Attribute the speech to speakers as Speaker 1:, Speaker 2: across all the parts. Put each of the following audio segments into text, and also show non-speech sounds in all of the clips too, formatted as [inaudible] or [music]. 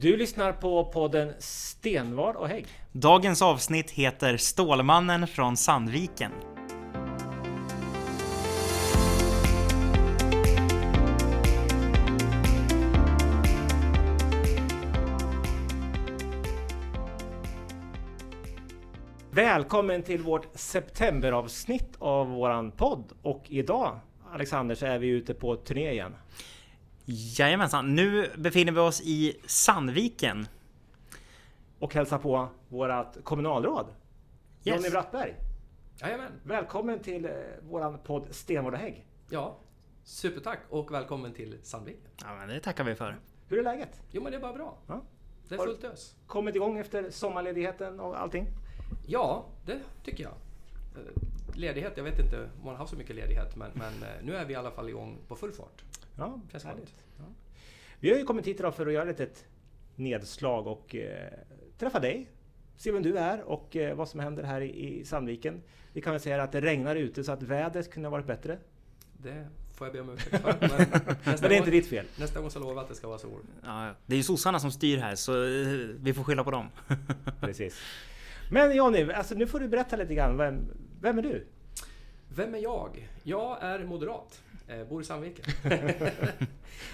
Speaker 1: Du lyssnar på podden Stenvar och Hägg.
Speaker 2: Dagens avsnitt heter Stålmannen från Sandviken.
Speaker 1: Välkommen till vårt septemberavsnitt av våran podd. Och idag, Alexander, så är vi ute på turné igen.
Speaker 2: Jajamensan, nu befinner vi oss i Sandviken.
Speaker 1: Och hälsar på vårat kommunalråd.
Speaker 2: Yes.
Speaker 1: Jonny Brattberg.
Speaker 3: Jajamän.
Speaker 1: Välkommen till eh, våran podd Stenvård och Hägg.
Speaker 3: Ja, supertack och välkommen till Sandviken.
Speaker 2: Ja, men det tackar vi för.
Speaker 1: Hur är läget?
Speaker 3: Jo men det är bara bra.
Speaker 1: Ja.
Speaker 3: Det är
Speaker 1: Har-
Speaker 3: fullt ös.
Speaker 1: Kommit igång efter sommarledigheten och allting?
Speaker 3: Ja, det tycker jag. Eh, Ledighet, jag vet inte om man har haft så mycket ledighet men, men eh, nu är vi i alla fall igång på full fart.
Speaker 1: Ja, härligt. Ja. Vi har ju kommit hit idag för att göra ett litet nedslag och eh, träffa dig. Se vem du är och eh, vad som händer här i, i Sandviken. Vi kan väl säga att det regnar ute så att vädret kunde ha varit bättre.
Speaker 3: Det får jag be om ursäkt för. Men [laughs]
Speaker 1: Men det är inte
Speaker 3: gång,
Speaker 1: ditt fel.
Speaker 3: nästa gång så lovar jag att det ska vara sol.
Speaker 2: Ja, det är ju sossarna som styr här så eh, vi får skylla på dem. [laughs]
Speaker 1: Precis. Men Jonny, alltså nu får du berätta lite grann. Vem, vem är du?
Speaker 3: Vem är jag? Jag är moderat. Eh, bor i Sandviken. [laughs]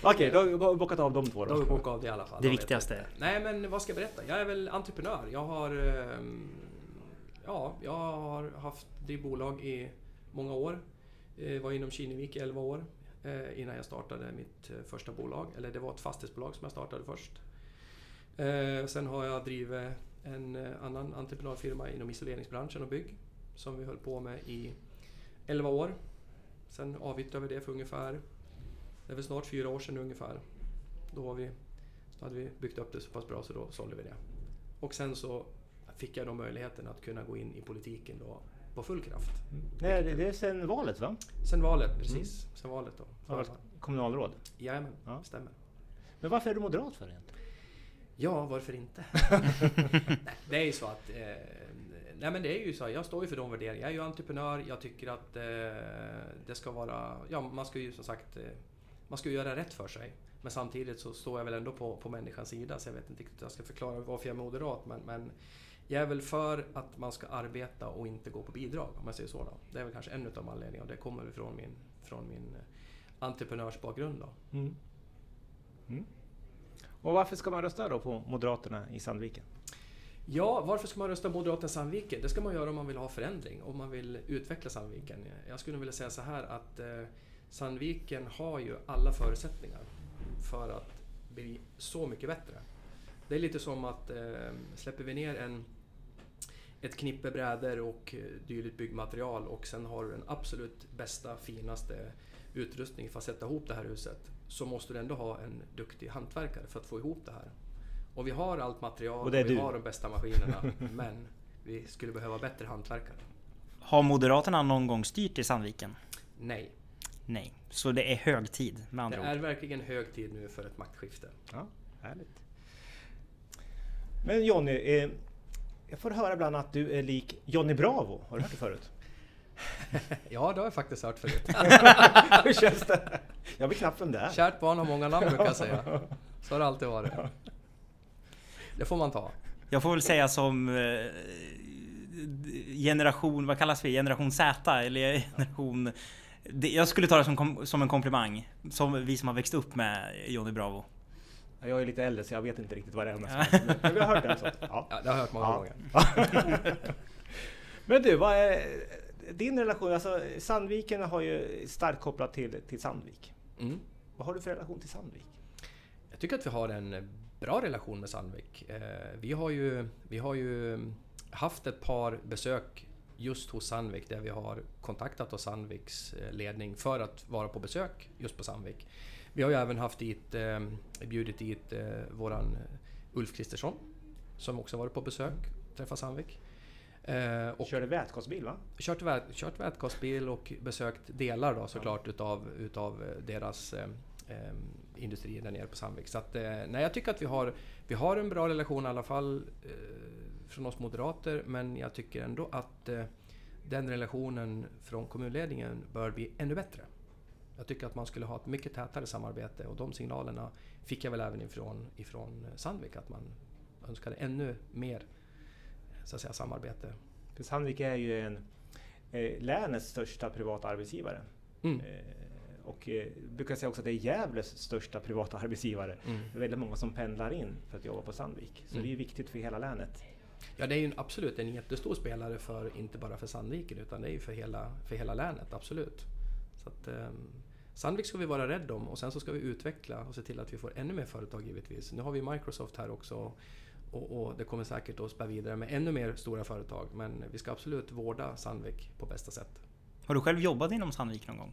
Speaker 1: Okej, då har vi bockat av de två
Speaker 3: Då har vi
Speaker 1: då.
Speaker 3: bokat av det i alla fall.
Speaker 2: Det
Speaker 3: Jag
Speaker 2: viktigaste.
Speaker 3: Nej men vad ska jag berätta? Jag är väl entreprenör. Jag har... ehm, Ja, jag har haft det bolag i många år. Eh, Var inom Kinnevik i 11 år eh, innan jag startade mitt eh, första bolag. Eller det var ett fastighetsbolag som jag startade först. Sen har jag drivit en annan entreprenörfirma inom isoleringsbranschen och bygg som vi höll på med i 11 år. Sen avyttrade vi det för ungefär, det är väl snart fyra år sedan ungefär. Då, var vi, då hade vi byggt upp det så pass bra så då sålde vi det. Och sen så fick jag då möjligheten att kunna gå in i politiken då på full kraft.
Speaker 1: Nej, det, det är sen valet va?
Speaker 3: Sen valet, precis. Sen valet då.
Speaker 1: Har varit kommunalråd.
Speaker 3: Jajamän,
Speaker 1: Ja.
Speaker 3: stämmer.
Speaker 1: Men varför är du moderat för egentligen?
Speaker 3: Ja, varför inte? [laughs] nej, det är ju så att... Eh, Eh, nej men det är ju så, jag står ju för de värderingarna. Jag är ju entreprenör, jag tycker att eh, det ska vara... Ja, man ska ju som sagt... Eh, man ska ju göra rätt för sig. Men samtidigt så står jag väl ändå på, på människans sida, så jag vet inte riktigt hur jag ska förklara varför jag är moderat. Men, men jag är väl för att man ska arbeta och inte gå på bidrag, om jag säger så. Då. Det är väl kanske en av anledningarna, och det kommer från min, från min eh, entreprenörsbakgrund. Då.
Speaker 1: Mm. Mm. Och varför ska man rösta då på Moderaterna i Sandviken?
Speaker 3: Ja, varför ska man rösta Moderaterna Sandviken? Det ska man göra om man vill ha förändring, om man vill utveckla Sandviken. Jag skulle vilja säga så här att eh, Sandviken har ju alla förutsättningar för att bli så mycket bättre. Det är lite som att eh, släpper vi ner en, ett knippe brädor och eh, dylikt byggmaterial och sen har du den absolut bästa, finaste utrustning för att sätta ihop det här huset så måste du ändå ha en duktig hantverkare för att få ihop det här. Och vi har allt material
Speaker 1: Och det är
Speaker 3: vi
Speaker 1: du.
Speaker 3: har de bästa maskinerna [laughs] men vi skulle behöva bättre hantverkare.
Speaker 2: Har Moderaterna någon gång styrt i Sandviken?
Speaker 3: Nej,
Speaker 2: Nej. Så det är hög tid med
Speaker 3: det
Speaker 2: andra ord.
Speaker 3: är verkligen hög tid nu för ett maktskifte.
Speaker 1: Ja, härligt. Men Jonny, eh, jag får höra ibland att du är lik Johnny Bravo. Har du hört det förut? [laughs]
Speaker 3: Ja, det har jag faktiskt hört förut. [laughs]
Speaker 1: Hur känns det? Jag vet knappt vem det är.
Speaker 3: Kärt barn har många namn brukar jag säga. Så har det alltid varit. Det får man ta.
Speaker 2: Jag får väl säga som eh, generation, vad kallas vi? Generation Z? Eller generation... Det- Jag skulle ta det som, som en komplimang. Som vi som har växt upp med Johnny Bravo.
Speaker 1: Jag är lite äldre så jag vet inte riktigt vad det är. Men vi har hört det. Så. [laughs] Ja.
Speaker 3: Ja, det har jag hört många
Speaker 1: Ja.
Speaker 3: gånger. [laughs]
Speaker 1: Men du, vad är din relation? Alltså, Sandviken har ju starkt kopplat till, till Sandvik.
Speaker 3: Mm.
Speaker 1: Vad har du för relation till Sandvik?
Speaker 3: Jag tycker att vi har en bra relation med Sandvik. Eh, Vi har ju, vi har ju haft ett par besök just hos Sandvik där vi har kontaktat oss Sandviks eh, ledning för att vara på besök just på Sandvik. Vi har ju även haft dit, eh, bjudit dit våran Ulf Kristersson som också varit på besök och träffat Sandvik.
Speaker 1: Och körde vätgasbil va?
Speaker 3: kört, vät, kört vätgasbil och besökt delar då såklart utav, utav eh, deras eh, industrier där nere på Sandvik. Så att, eh, nej, jag tycker att vi har, vi har en bra relation i alla fall eh, från oss moderater men jag tycker ändå att eh, den relationen från kommunledningen bör bli ännu bättre. Jag tycker att man skulle ha ett mycket tätare samarbete och de signalerna fick jag väl även ifrån, ifrån Sandvik att man önskade ännu mer så att säga, samarbete.
Speaker 1: För Sandvik är ju en, eh, länets största privata arbetsgivare.
Speaker 3: Mm.
Speaker 1: Eh, och eh, brukar säga också att det är Gävles största privata arbetsgivare.
Speaker 3: Mm.
Speaker 1: Det är väldigt många som pendlar in för att jobba på Sandvik. Så
Speaker 3: Mm.
Speaker 1: det är viktigt för hela länet.
Speaker 3: Ja, det är ju en- absolut en jättestor spelare för, inte bara för Sandviken, utan det är ju för hela, för hela länet, absolut. Så att, ehm, Sandvik ska vi vara rädda om och sen så ska vi utveckla och se till att vi får ännu mer företag givetvis. Nu har vi Microsoft här också och, och det kommer säkert att spä vidare med ännu mer stora företag. Men vi ska absolut vårda Sandvik på bästa sätt.
Speaker 2: Har du själv jobbat inom Sandvik någon gång?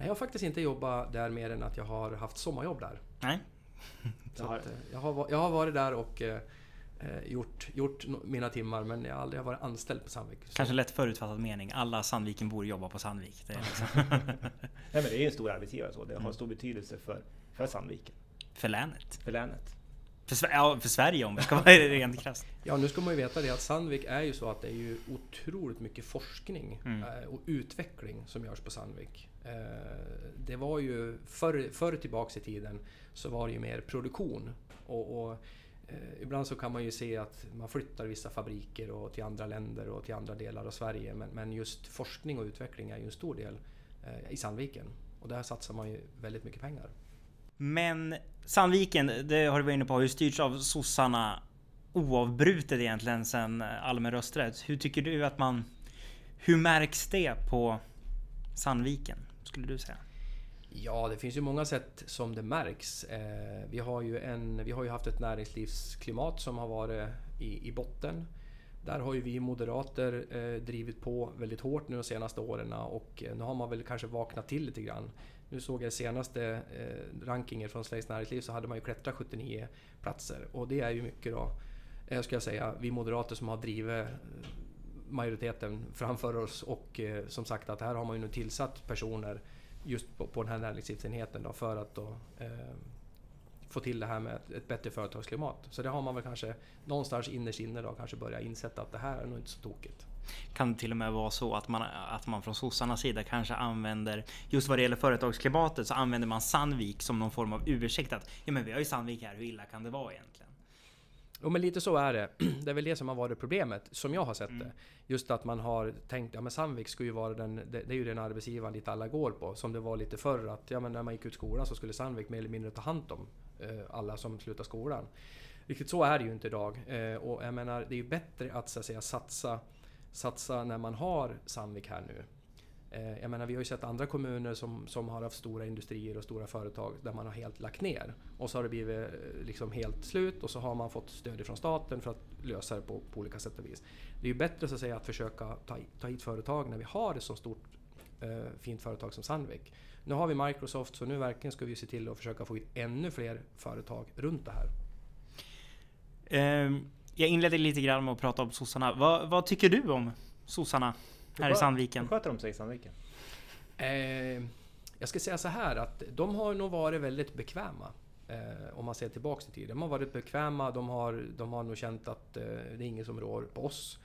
Speaker 3: Nej, jag har faktiskt inte jobbat där mer än att jag har haft sommarjobb där.
Speaker 2: Nej? [laughs]
Speaker 3: Så
Speaker 1: Jag har-
Speaker 3: att, eh, jag, har, jag har varit där och eh, eh, gjort, gjort mina timmar men jag har aldrig varit anställd på Sandvik. Så-
Speaker 2: Kanske lätt förutfattad mening. Alla Sandvikenbor jobbar på Sandvik. Det är liksom [laughs]
Speaker 1: Nej, men det är ju en stor arbetsgivare så det har
Speaker 2: Mm.
Speaker 1: stor betydelse för, för Sandviken,
Speaker 2: för länet.
Speaker 1: för länet.
Speaker 2: För, ja, för Sverige om vi ska vara [laughs] rent krasst.
Speaker 3: Ja, nu ska man ju veta det att Sandvik är ju så att det är ju otroligt mycket forskning
Speaker 2: Mm.
Speaker 3: eh, och utveckling som görs på Sandvik. Eh, det var ju förr, förr tillbaks i tiden så var det ju mer produktion och, och eh, ibland så kan man ju se att man flyttar vissa fabriker och till andra länder och till andra delar av Sverige. Men, men just forskning och utveckling är ju en stor del eh, i Sandviken och där satsar man ju väldigt mycket pengar.
Speaker 2: Men Sandviken, det har du varit inne på, har ju styrts av sossarna oavbrutet egentligen sedan eh, allmän rösträtt. Hur tycker du att man... Hur märks det på Sandviken? Skulle du säga?
Speaker 3: Ja, det finns ju många sätt som det märks. Eh, vi, har ju en, vi har ju haft ett näringslivsklimat som har varit i, i botten. Där har ju vi moderater eh, drivit på väldigt hårt nu de senaste åren och eh, nu har man väl kanske vaknat till lite grann. Nu såg jag senaste eh, rankingen från Sveriges Näringsliv så hade man ju klättrat 79 platser och det är ju mycket då, eh, ska jag säga, vi moderater som har drivit eh, majoriteten framför oss och eh, som sagt att här har man ju nu tillsatt personer just på, på den här näringslivsenheten då, för att då, eh, få till det här med ett, ett bättre företagsklimat. Så det har man väl kanske någonstans innerst inne då kanske börjat insätta att det här är nog inte så tokigt.
Speaker 2: Kan det till och med vara så att man, att man från sossarnas sida kanske använder, just vad det gäller företagsklimatet, så använder man Sandvik som någon form av ursäkt att ja men vi har ju Sandvik här, hur illa kan det vara egentligen?
Speaker 3: Jo men lite så är det. [clears throat] Det är väl det som har varit problemet, som jag har sett
Speaker 2: Mm.
Speaker 3: det. Just att man har tänkt, ja men Sandvik ska ju vara den, det, det är ju den arbetsgivaren dit alla går på. Som det var lite förr att, ja men när man gick ut skolan så skulle Sandvik mer eller mindre ta hand om eh, alla som slutar skolan. Riktigt så är det ju inte idag. Eh, och jag menar, det är ju bättre att så att säga satsa, satsa när man har Sandvik här nu. Eh, Jag menar, vi har ju sett andra kommuner som, som har haft stora industrier och stora företag där man har helt lagt ner. Och så har det blivit eh, liksom helt slut och så har man fått stöd från staten för att lösa det på, på olika sätt och vis. Det är ju bättre så att säga att försöka ta, ta hit företag när vi har ett så stort eh, fint företag som Sandvik. Nu har vi Microsoft så nu verkligen ska vi se till att försöka få hit ännu fler företag runt det här.
Speaker 2: Ehm, jag inledde lite grann med att prata om sossarna. Vad, vad tycker du om sossarna här i Sandviken?
Speaker 1: Hur sköter de sig i Sandviken?
Speaker 3: Eh, jag ska säga så här att de har nog varit väldigt bekväma. Eh, om man ser tillbaks i tiden. De har varit bekväma, de har, de har nog känt att eh, det är ingen som rår på oss.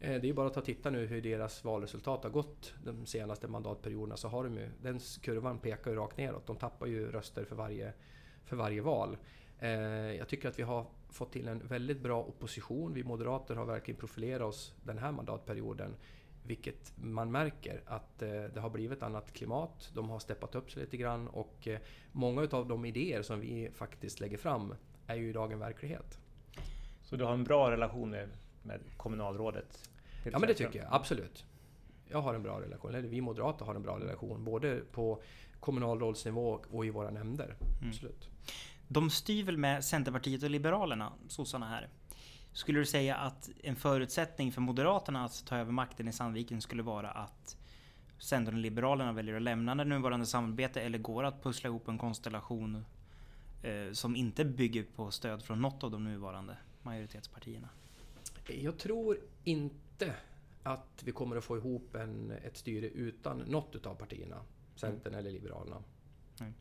Speaker 3: Eh, det är ju bara att ta titta nu hur deras valresultat har gått de senaste mandatperioderna så har de ju, den kurvan pekar ju rakt neråt. De tappar ju röster för varje, för varje val. Eh, jag tycker att vi har fått till en väldigt bra opposition. Vi moderater har verkligen profilerat oss den här mandatperioden. Vilket man märker att eh, det har blivit ett annat klimat. De har steppat upp sig lite grann och eh, många av de idéer som vi faktiskt lägger fram är ju idag en verklighet.
Speaker 1: Så du har en bra relation med, med kommunalrådet?
Speaker 3: Ja men det tycker jag, absolut. Jag har en bra relation, eller vi moderater har en bra relation, både på kommunalrådsnivå och i våra nämnder.
Speaker 2: Mm.
Speaker 3: Absolut.
Speaker 2: De styr väl med Centerpartiet och Liberalerna, sossarna här. Skulle du säga att en förutsättning för Moderaterna att ta över makten i Sandviken skulle vara att Centern och Liberalerna väljer att lämna det nuvarande samarbetet eller går att pussla ihop en konstellation eh, som inte bygger på stöd från något av de nuvarande majoritetspartierna?
Speaker 3: Jag tror inte att vi kommer att få ihop en, ett styre utan något utav partierna. Centern eller Liberalerna.
Speaker 2: Nej.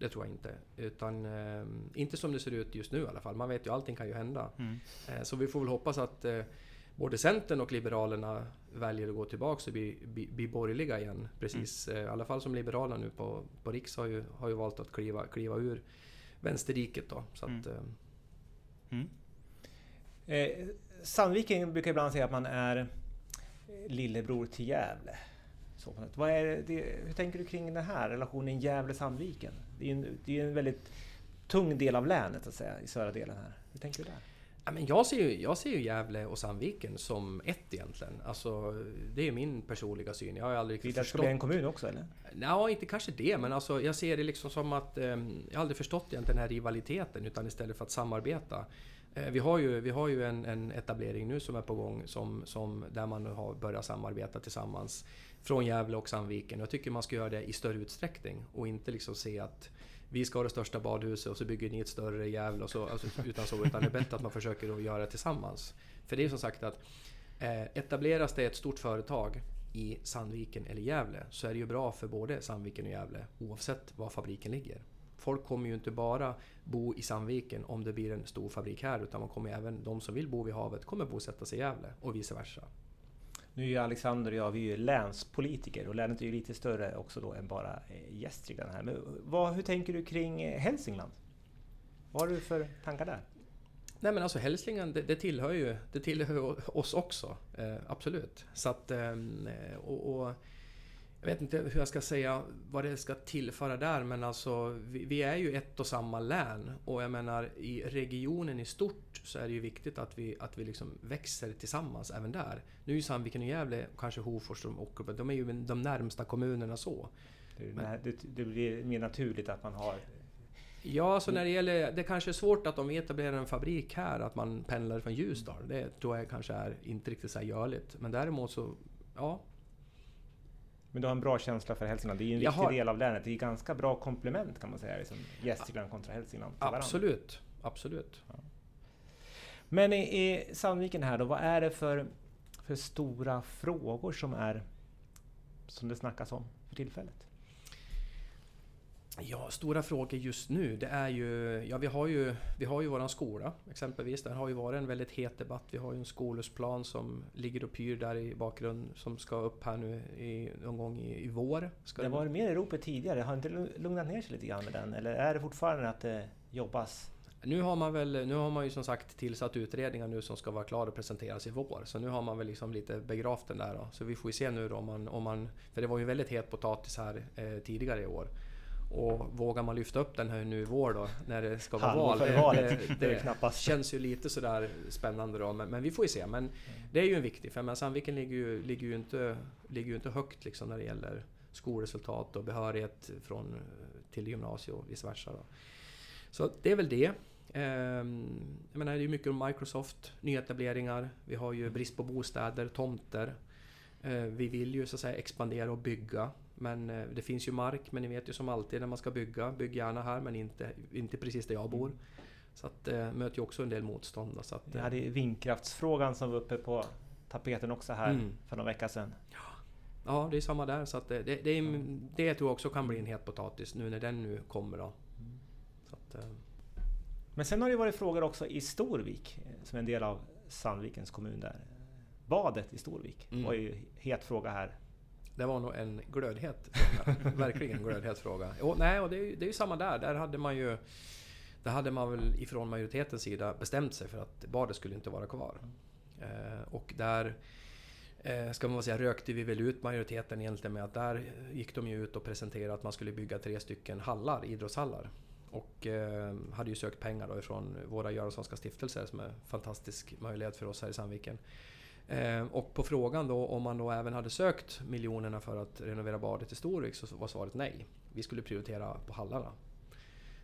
Speaker 3: Det tror jag inte. Utan eh, inte som det ser ut just nu i alla fall. Man vet ju, allting kan ju hända.
Speaker 2: Mm.
Speaker 3: Eh, Så vi får väl hoppas att, eh, både Centern och Liberalerna väljer att gå tillbaka och bli, bli, bli borgerliga igen. Precis, mm. i alla fall som Liberalerna nu på, på Riks har ju, har ju valt att kliva, kliva ur vänsterriket då. Så att, mm.
Speaker 1: Mm. Eh, Sandviken brukar ibland säga att man är lillebror till Gävle. Så, vad är det, hur tänker du kring den här relationen Gävle-Sandviken? Det är, en, det är en väldigt tung del av länet, att säga, i södra delen här. Hur tänker du där?
Speaker 3: Ja, men jag, ser ju, jag ser ju Gävle och Sandviken som ett egentligen. Alltså, det är min personliga syn. Jag har aldrig
Speaker 1: Vill förstått... Ska bli en kommun också eller?
Speaker 3: Ja, inte kanske det, men alltså, jag ser det liksom som att... Eh, jag har aldrig förstått egentligen den här rivaliteten, utan istället för att samarbeta. Eh, vi har ju, vi har ju en, en, etablering nu som är på gång som, som, där man har börjat samarbeta tillsammans från Gävle och Sandviken. Jag tycker man ska göra det i större utsträckning och inte liksom se att vi ska ha det största badhuset och så bygger ni ett större i Gävle och så, alltså, utan så. Utan det är bättre att man försöker att göra det tillsammans. För det är som sagt att eh, etableras det ett stort företag i Sandviken eller Gävle så är det ju bra för både Sandviken och Gävle oavsett var fabriken ligger. Folk kommer ju inte bara bo i Sandviken om det blir en stor fabrik här utan man kommer även, de som vill bo vid havet kommer bosätta sig i Gävle och vice versa.
Speaker 1: Nu är ju Alexander och jag vi är länspolitiker och länet är ju lite större också då än bara eh, Gästrikland här. Men vad, hur tänker du kring eh, Hälsingland? Vad har du för tankar där?
Speaker 3: Nej men alltså Hälsingland, det, det, tillhör ju det tillhör oss också. Eh, absolut. Så att, ehm, eh, och, och jag vet inte hur jag ska säga vad det ska tillföra där men alltså vi, vi, är ju ett och samma län och jag menar i regionen i stort så är det ju viktigt att vi, att vi liksom växer tillsammans även där. Nu är ju Sandviken och Gävle, kanske Hofors och Ockelbo, de är ju de närmsta kommunerna så.
Speaker 1: Det, men, det, det blir mer naturligt att man har
Speaker 3: Ja, alltså när det gäller... Det kanske är svårt att om vi etablerar en fabrik här, att man pendlar från Ljusdal. Det tror jag kanske är inte riktigt så görligt. Men däremot så... Ja,
Speaker 1: men du har en bra känsla för Hälsingland. Det är ju en jag viktig har... del av länet. Det är ganska bra komplement kan man säga. Liksom Gästrikland kontra Hälsingland.
Speaker 3: Absolut. Absolut. Ja.
Speaker 1: Men i, i Sandviken här då, vad är det för, för stora frågor som är som det snackas om för tillfället?
Speaker 3: Ja, stora frågor just nu, det är ju... Ja, vi har ju, vi har ju våran skola exempelvis. Där har ju varit en väldigt het debatt. Vi har ju en skolhusplan som ligger och pyr där i bakgrunden som ska upp här nu i, någon gång i, i vår.
Speaker 1: Ska det var mer i ropet tidigare. Har inte lugnat ner sig lite grann med den? Eller är det fortfarande att det jobbas?
Speaker 3: Nu har man väl, nu har man ju som sagt tillsatt utredningar nu som ska vara klara och presenteras i vår. Så nu har man väl liksom lite begravt den där då. Så vi får ju se nu då om man, om man... För det var ju väldigt het potatis här eh, tidigare i år. Och vågar man lyfta upp den här nu i vår då, när det ska vara val? Det,
Speaker 1: det, det,
Speaker 3: känns ju lite sådär spännande då, men, men, vi får ju se. Men det är ju en viktig, för Sandviken ligger ju, ligger ju, inte, ligger ju inte högt liksom när det gäller skolresultat och behörighet från, till gymnasiet och vice versa. Då. Så det är väl det. Ehm, jag menar, det är ju mycket om Microsoft, nyetableringar, vi har ju brist på bostäder, tomter. Ehm, vi vill ju så att säga expandera och bygga. Men eh, det finns ju mark, men ni vet ju som alltid när man ska bygga, bygg gärna här men inte, inte precis där jag bor. Mm. Så att det eh, möter ju också en del motstånd. Så att,
Speaker 1: Vi hade vindkraftsfrågan som var uppe på tapeten också här mm. för några veckor sedan.
Speaker 3: Ja, det är samma där. Så att det, det, det, mm. det tror jag också kan bli en het potatis nu när den nu kommer. Då. Mm. Att, eh.
Speaker 1: Men sen har det varit frågor också i Storvik, som är en del av Sandvikens kommun där. Badet i Storvik mm. var ju het fråga här
Speaker 3: det var nog en glödhet fråga. [laughs] Verkligen en glödhet fråga. Och, nej, och det, är, det är ju samma där. Där hade man ju... Där hade man väl ifrån majoritetens sida bestämt sig för att badet skulle inte vara kvar. Eh, och där eh, ska man säga, rökte vi väl ut majoriteten egentligen med att där gick de ju ut och presenterade att man skulle bygga tre stycken hallar, idrottshallar. Och eh, hade ju sökt pengar då ifrån våra Göranssonska stiftelser som är en fantastisk möjlighet för oss här i Sandviken. Eh, och på frågan då om man då även hade sökt miljonerna för att renovera badet i Storvik så var svaret nej. Vi skulle prioritera på hallarna.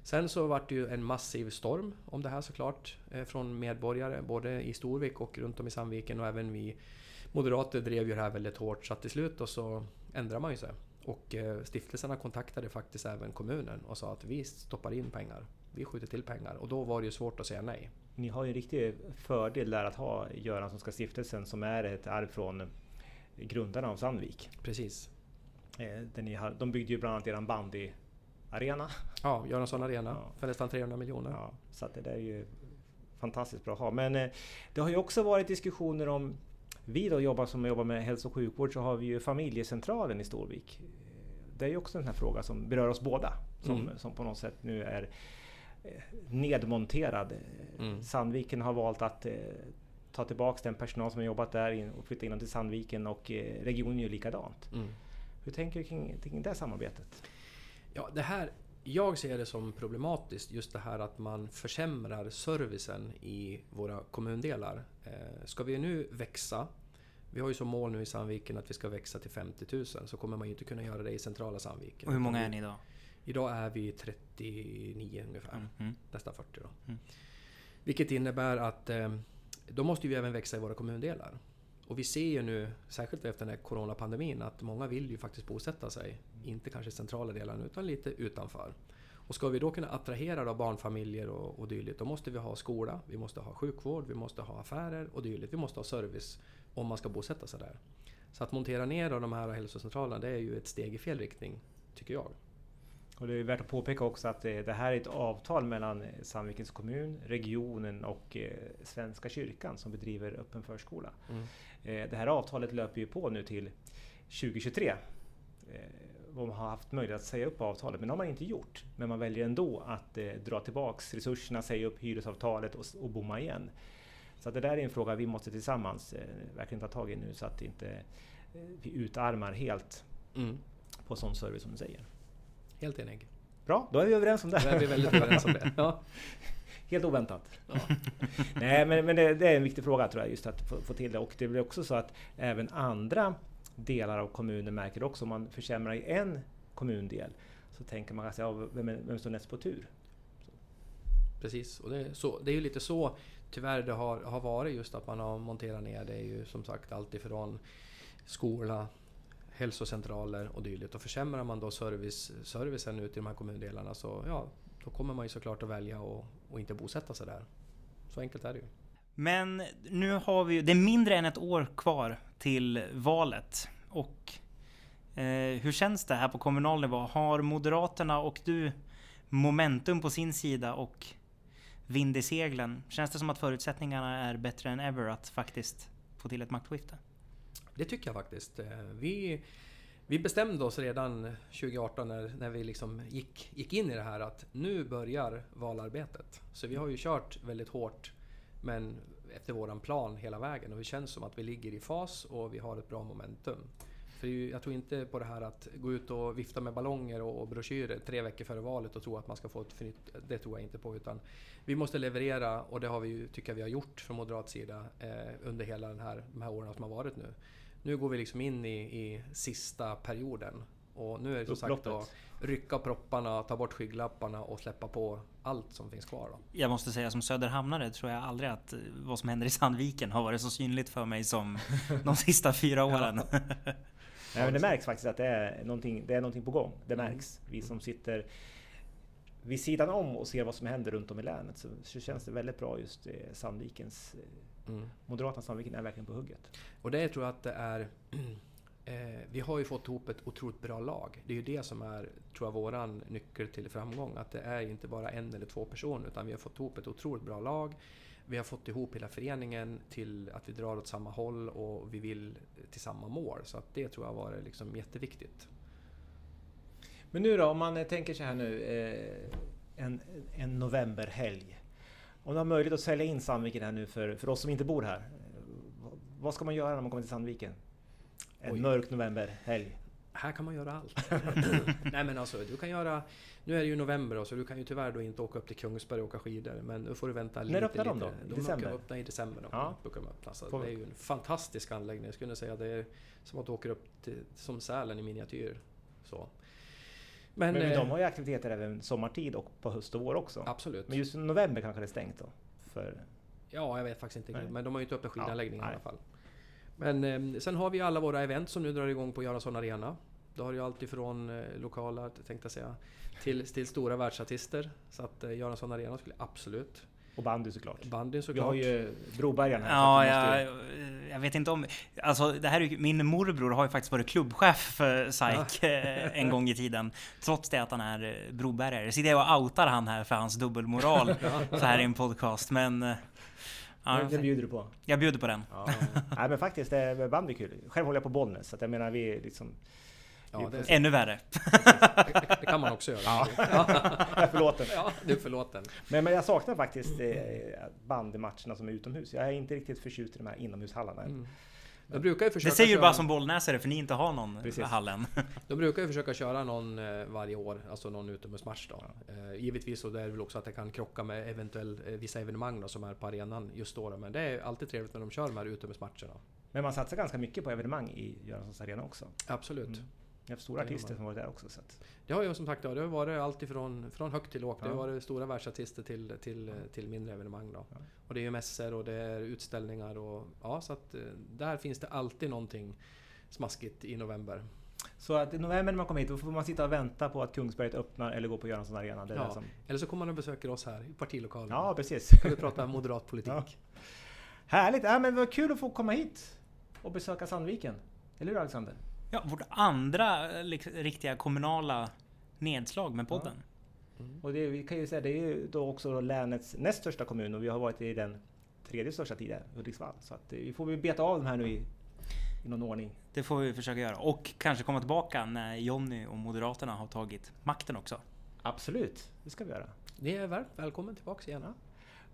Speaker 3: Sen så vart det ju en massiv storm om det här såklart eh, från medborgare både i Storvik och runt om i Sandviken och även vi moderater drev ju det här väldigt hårt så att till slut då så ändrade man ju sig. Och eh, stiftelserna kontaktade faktiskt även kommunen och sa att vi stoppar in pengar. Vi skjuter till pengar och då var det ju svårt att säga nej
Speaker 1: ni har ju en riktig fördel där att ha Göranssonska stiftelsen som är ett arv från grundarna av Sandvik.
Speaker 3: Precis.
Speaker 1: Eh, där ni har, de byggde ju bland annat eran bandyarena.
Speaker 3: Ja, Göransson Arena ja. för nästan 300 miljoner. Ja,
Speaker 1: så det där är ju fantastiskt bra att ha. Men eh, det har ju också varit diskussioner om vi då jobbar som jobbar med hälso och sjukvård så har vi ju familjecentralen i Storvik. Det är ju också en här fråga som berör oss båda. Som,
Speaker 3: Mm.
Speaker 1: som på något sätt nu är eh, nedmonterad.
Speaker 3: Mm.
Speaker 1: Sandviken har valt att eh, ta tillbaks den personal som har jobbat där in och flytta in dem till Sandviken och eh, regionen gör likadant.
Speaker 3: Mm.
Speaker 1: Hur tänker du kring, kring det samarbetet?
Speaker 3: Ja, det här, jag ser det som problematiskt just det här att man försämrar servicen i våra kommundelar. Eh, ska vi nu växa, vi har ju som mål nu i Sandviken att vi ska växa till 50 000, så kommer man ju inte kunna göra det i centrala Sandviken.
Speaker 2: Och hur många är ni idag?
Speaker 3: Idag är vi 39 ungefär,
Speaker 2: Mm.
Speaker 3: Nästan 40 då.
Speaker 2: Mm.
Speaker 3: Vilket innebär att eh, då måste vi även växa i våra kommundelar. Och vi ser ju nu, särskilt efter den här coronapandemin, att många vill ju faktiskt bosätta sig, inte kanske i centrala delarna, utan lite utanför. Och ska vi då kunna attrahera då barnfamiljer och, och dylikt, då måste vi ha skola, vi måste ha sjukvård, vi måste ha affärer och dylikt. Vi måste ha service om man ska bosätta sig där. Så att montera ner då de här hälsocentralerna, det är ju ett steg i fel riktning, tycker jag.
Speaker 1: Och det är värt att påpeka också att eh, det här är ett avtal mellan eh, Sandvikens kommun, regionen och eh, Svenska kyrkan som bedriver öppen förskola.
Speaker 3: Mm.
Speaker 1: Det här avtalet löper ju på nu till 2023. Eh, De har haft möjlighet att säga upp avtalet, men det har man inte gjort. Men man väljer ändå att dra tillbaks resurserna, säga upp hyresavtalet och, bomma igen. Så att det där är en fråga vi måste tillsammans verkligen ta tag i nu så att inte vi utarmar helt
Speaker 3: Mm.
Speaker 1: på sån service som du säger.
Speaker 3: Helt enig.
Speaker 1: Bra, då är vi överens om det.
Speaker 3: Då är vi väldigt överens om det. [laughs] Ja.
Speaker 1: Helt oväntat.
Speaker 3: Ja. [laughs]
Speaker 1: Nej, men, men det, det är en viktig fråga tror jag, just att få, få till det. Och det blir också så att även andra delar av kommunen märker också, om man försämrar i en kommundel, så tänker man att ja, vem, vem står näst på tur?
Speaker 3: Precis, och det är, så, det är ju lite så tyvärr det har, har varit just att man har monterat ner. Det är ju som sagt allt ifrån skola, hälsocentraler och dylikt. Och försämrar man då service, servicen ute i de här kommundelarna så ja, då kommer man ju såklart att välja att och inte bosätta sig där. Så enkelt är det ju.
Speaker 2: Men nu har vi ju, det är mindre än ett år kvar till valet. Och eh, hur känns det här på kommunal nivå? Har Moderaterna och du momentum på sin sida och vind i seglen? Känns det som att förutsättningarna är bättre än ever att faktiskt få till ett maktskifte?
Speaker 3: Det tycker jag faktiskt. Eh, vi, vi bestämde oss redan 2018 när, när vi liksom gick, gick in i det här att nu börjar valarbetet. Så vi har ju kört väldigt hårt men efter våran plan hela vägen och det känns som att vi ligger i fas och vi har ett bra momentum. För jag tror inte på det här att gå ut och vifta med ballonger och, och broschyrer tre veckor före valet och tro att man ska få ett förnytt... Det tror jag inte på utan vi måste leverera och det har vi ju, tycker jag vi har gjort från moderat sida eh, under hela den här, de här åren som har varit nu. Nu går vi liksom in i, i sista perioden och nu är det som sagt att rycka propparna, ta bort skygglapparna och släppa på allt som finns kvar. Då.
Speaker 2: Jag måste säga som söderhamnare tror jag aldrig att eh, vad som händer i Sandviken har varit så synligt för mig som [laughs] de sista fyra åren.
Speaker 1: Nej, men det märks faktiskt att det är någonting, det är någonting på gång. Det
Speaker 3: Mm.
Speaker 1: märks. Vi som sitter vid sidan om och ser vad som händer runt om i länet så, så känns det väldigt bra just eh, Sandvikens...
Speaker 3: Mm.
Speaker 1: Moderaterna Sandviken är verkligen på hugget.
Speaker 3: Och det tror jag att det är... [clears throat] Eh, vi har ju fått ihop ett otroligt bra lag. Det är ju det som är, tror jag, våran nyckel till framgång. Att det är inte bara en eller två personer, utan vi har fått ihop ett otroligt bra lag. Vi har fått ihop hela föreningen till att vi drar åt samma håll och vi vill till samma mål. Så att det tror jag var liksom jätteviktigt.
Speaker 1: Men nu då, om man tänker så här nu, eh, en, en novemberhelg. Om du har möjlighet att sälja in Sandviken här nu för, för oss som inte bor här. vad- ska man göra när man kommer till Sandviken? En
Speaker 3: Oj.
Speaker 1: mörk novemberhelg.
Speaker 3: Här kan man göra allt. [laughs] Nej men alltså, du kan göra... Nu är det ju november så du kan ju tyvärr då inte åka upp till Kungsberg och åka skidor. Men nu får du vänta lite.
Speaker 1: öppnar de då? I
Speaker 3: De
Speaker 1: december?
Speaker 3: brukar öppna i december. Då,
Speaker 1: Ja.
Speaker 3: brukar de öppna. Så det är ju en fantastisk anläggning. Jag skulle säga det är som att du åker upp till, som Sälen i miniatyr. Så. Men,
Speaker 1: Men,
Speaker 3: eh,
Speaker 1: de har ju aktiviteter även sommartid och på höst och vår också.
Speaker 3: Absolut.
Speaker 1: Men just i november kanske det är stängt då? För,
Speaker 3: Ja, jag vet faktiskt inte.
Speaker 1: Nej.
Speaker 3: Men de har ju inte öppnat skidanläggningen
Speaker 1: Ja,
Speaker 3: i alla fall. Men eh, sen har vi alla våra event som nu drar igång på Göransson Arena. Då har du allt ifrån eh, lokala, tänkte jag säga, till, till stora världsartister. Så att eh, Göransson Arena skulle absolut...
Speaker 1: och bandy såklart.
Speaker 3: Bandyn
Speaker 1: Vi har
Speaker 3: såklart.
Speaker 1: ju Brobergaren här.
Speaker 2: Ja, jag,
Speaker 1: måste
Speaker 2: jag vet inte om... Alltså det här är min morbror har ju faktiskt varit klubbchef för SAIK eh, en gång i tiden. Trots det att han är eh, brobergare. Sitter jag och outar han här för hans dubbelmoral [laughs] så här i en podcast. Men eh, Ja,
Speaker 1: det, det bjuder du på.
Speaker 2: Jag bjuder på den.
Speaker 1: Ja. Nej men faktiskt, det är bandy kul. Själv håller jag på Bollnäs, så att jag menar vi liksom...
Speaker 3: Ja, det,
Speaker 2: Ännu värre.
Speaker 3: det, det kan man också göra.
Speaker 1: Ja. Jag [laughs] är förlåten.
Speaker 3: Ja, du är förlåten.
Speaker 1: Men, men jag saknar faktiskt eh, bandymatcherna som är utomhus. Jag är inte riktigt förtjust i de här inomhushallarna.
Speaker 3: Mm. De brukar ju försöka
Speaker 2: Det säger ju
Speaker 3: köra,
Speaker 2: bara som bollnäsare för ni inte har någon
Speaker 1: Precis.
Speaker 2: hall än.
Speaker 3: De brukar ju försöka köra någon eh, varje år, alltså någon utomhusmatch då. Eh, givetvis så det är väl också att det kan krocka med eventuell, eh, vissa evenemang då, som är på arenan just då. då. Men det är alltid trevligt när de kör de här utomhusmatcherna.
Speaker 1: Men man satsar ganska mycket på evenemang i Göranssons arena också.
Speaker 3: Absolut.
Speaker 1: Mm. Jag har stora
Speaker 3: Det
Speaker 1: artister som varit där också. Så att,
Speaker 3: Det har ju som sagt ja, det har varit allt ifrån från högt till lågt. Det har
Speaker 1: Ja.
Speaker 3: varit stora världsartister till, till, till mindre evenemang då.
Speaker 1: Ja.
Speaker 3: Och det är ju mässor och det är utställningar och ja, så att eh, där finns det alltid någonting smaskigt i november.
Speaker 1: så att i november när man kommer hit, då får man sitta och vänta på att Kungsberget öppnar eller gå på Göranssons arena. Det är
Speaker 3: Ja.
Speaker 1: det som,
Speaker 3: Eller så kommer man och besöker oss här i partilokalen.
Speaker 1: ja, precis.
Speaker 3: kan vi prata moderat [laughs] politik.
Speaker 1: Ja. Härligt! Ja, men vad kul att få komma hit och besöka Sandviken. Eller hur Alexander?
Speaker 2: Ja, vårt andra eh, liksom, riktiga kommunala nedslag med podden.
Speaker 3: Mm.
Speaker 1: Och det, vi kan ju säga, det är ju då också då länets näst största kommun och vi har varit i den tredje största tidigare, Hudiksvall. Så att eh, vi får väl beta av de här nu i, i någon ordning.
Speaker 2: Det får vi försöka göra. Och kanske komma tillbaka när Jonny och Moderaterna har tagit makten också.
Speaker 1: Absolut, det ska vi göra.
Speaker 3: Ni är varmt välkommen tillbaks igen.
Speaker 1: Ja.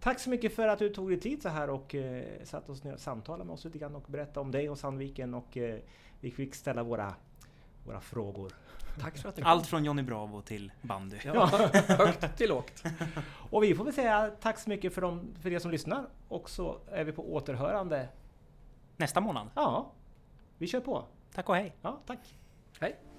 Speaker 1: Tack så mycket för att du tog dig tid så här och eh, satt oss ner och samtalade med oss lite grann och berättade om dig och Sandviken och eh, vi fick ställa våra, våra frågor.
Speaker 3: Tack för att kom.
Speaker 2: Allt från Johnny Bravo till bandy.
Speaker 3: Ja, högt till lågt. [laughs]
Speaker 1: Och vi får väl säga tack så mycket för, de, för er som lyssnar och så är vi på återhörande.
Speaker 2: Nästa månad.
Speaker 1: Ja, vi kör på.
Speaker 2: Tack och hej!
Speaker 1: Ja, tack.
Speaker 3: Hej!